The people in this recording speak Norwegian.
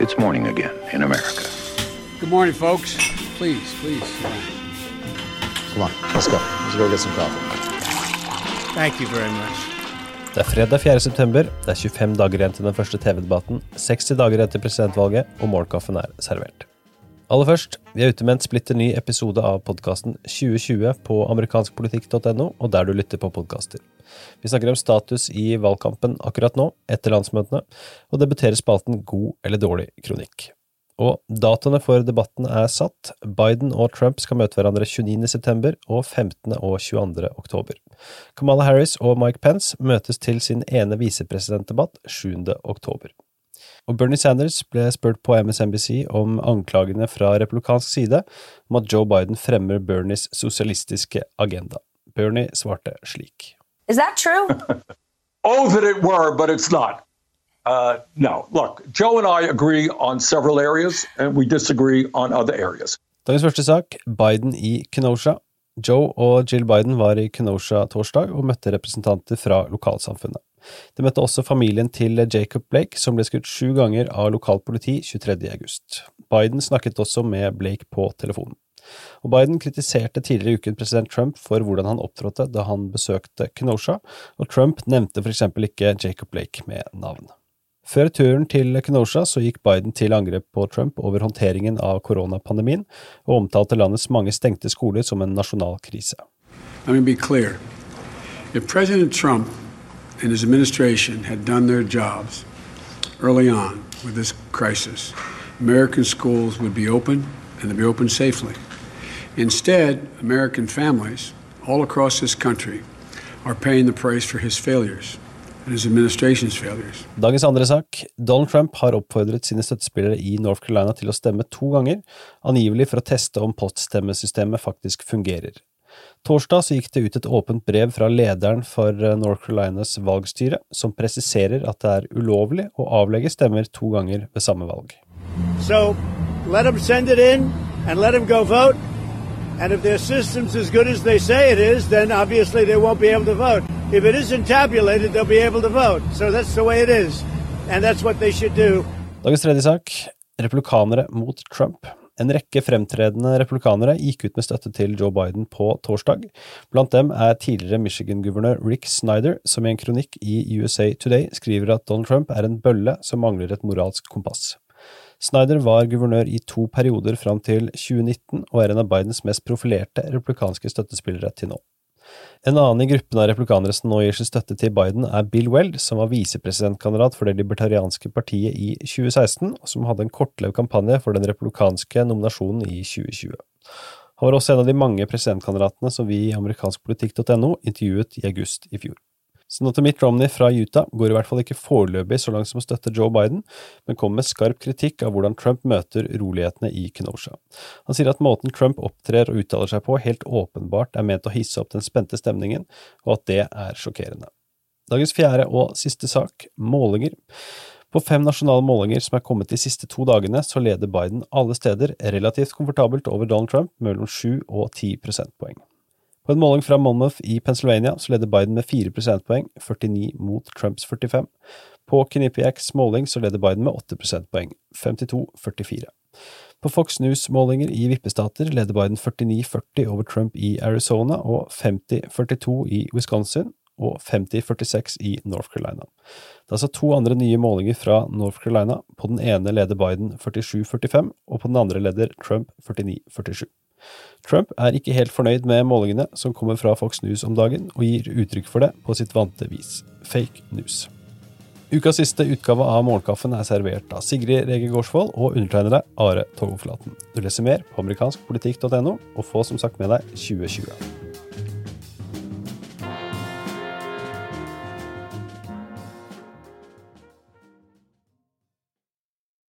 It's morning again in America. Good morning, folks. Please, please. Come on, let's go. Let's go get some coffee. Thank you very much. Det er fredag 4. september, det er 25 dager igjen til den første TV-debatten, 60 dager etter presidentvalget, og morgenkaffen er servert. Aller først, vi er ute med en splitter ny episode av podkasten 2020 på amerikanskpolitikk.no, og der du lytter på podkaster. Vi snakker om status i valgkampen akkurat nå, etter landsmøtene, og debuterer spalten God eller dårlig kronikk. Og datoene for debatten er satt. Biden og Trump skal møte hverandre 29. september og 15. og 22. oktober. Kamala Harris og Mike Pence møtes til sin ene visepresidentdebatt 7. oktober. Og Bernie Sanders ble spurt på MSNBC om anklagene fra republikansk side om at Joe Biden fremmer Bernies sosialistiske agenda. Bernie svarte slik. Is that true? Oh, that it were, but it's not. Uh, no, look, Joe and I agree on several areas, and we disagree on other areas. Dagens første sak, Biden i Kenosha. Joe og Jill Biden var i Kenosha torsdag og møtte representanter fra lokalsamfunnet. De møtte også familien til Jacob Blake, som ble skutt sju ganger av lokalt politi 23. august. Biden snakket også med Blake på telefonen. Og Biden kritiserte tidligere i uken president Trump for hvordan han opptrådte da han besøkte Kenosha, og Trump nevnte for eksempel ikke Jacob Blake med navn. Før turen til Kenosha så gikk Biden til angrep på Trump over håndteringen av koronapandemien, og omtalte landets mange stengte skoler som en nasjonal krise. If President Trump and his administration had done their jobs early on with this crisis, American schools would be open and they'd be open safely. Instead, American families all across this country are paying the price for his failures and his administration's failures. Dagens andre sak. Donald Trump har oppfordret sine støttespillere i North Carolina til å stemme to ganger, angivelig for å teste om poststemmesystemet faktisk fungerer. Torsdag så gikk det ut et åpent brev fra lederen for eh, North Carolinas valgstyre, som presiserer at det er ulovlig å avlegge stemmer to ganger ved samme valg. So let them send it in and let them go vote. And if their system's as good as they say it is, then obviously they won't be able to vote. If it isn't tabulated, they'll be able to vote. So that's the way it is. And that's what they should do. Dagens tredje sak. Republikanere mot Trump. En rekke fremtredende republikanere gikk ut med støtte til Joe Biden på torsdag. Blant dem er tidligere Michigan-guvernør Rick Snyder, som i en kronikk i USA Today skriver at Donald Trump er en bølle som mangler et moralsk kompass. Snyder var guvernør i to perioder fram til 2019 og er en av Bidens mest profilerte replikanske støttespillere til nå. En annen i gruppen av replikanere som nå gir sin støtte til Biden, er Bill Weld, som var visepresidentkandidat for det libertarianske partiet i 2016, og som hadde en kortlevd kampanje for den republikanske nominasjonen i 2020. Han var også en av de mange presidentkandidatene som vi i amerikanskpolitikk.no intervjuet i august i fjor. Senator Mitt Romney fra Utah går i hvert fall ikke foreløpig så langt som å støtte Joe Biden, men kommer med skarp kritikk av hvordan Trump møter urolighetene i Kenosha. Han sier at måten Trump opptrer og uttaler seg på helt åpenbart er ment å hisse opp den spente stemningen, og at det er sjokkerende. Dagens fjerde og siste sak, målinger. På fem nasjonale målinger som er kommet de siste to dagene, så leder Biden alle steder relativt komfortabelt over Donald Trump mellom sju og ti prosentpoeng. På en måling fra Monmouth i Pennsylvania så leder Biden med 4 prosentpoeng, 49 mot Trumps 45. På Quinnipiacs måling så leder Biden med 8 prosentpoeng, 52-44. På Fox News-målinger i vippestater leder Biden 49-40 over Trump i Arizona og 50-42 i Wisconsin og 50-46 i North Carolina. Det er altså to andre nye målinger fra North Carolina. På den ene leder Biden 47-45, og på den andre leder Trump 49-47. Trump er ikke helt fornøyd med målingene som kommer fra Fox News om dagen, og gir uttrykk for det på sitt vante vis. Fake news. Ukas siste utgave av Morgenkaffen er servert av Sigrid Rege Gårdsvold og undertegnede Are Togoflaten. Du leser mer på amerikanskpolitikk.no, og få som sagt med deg 2020.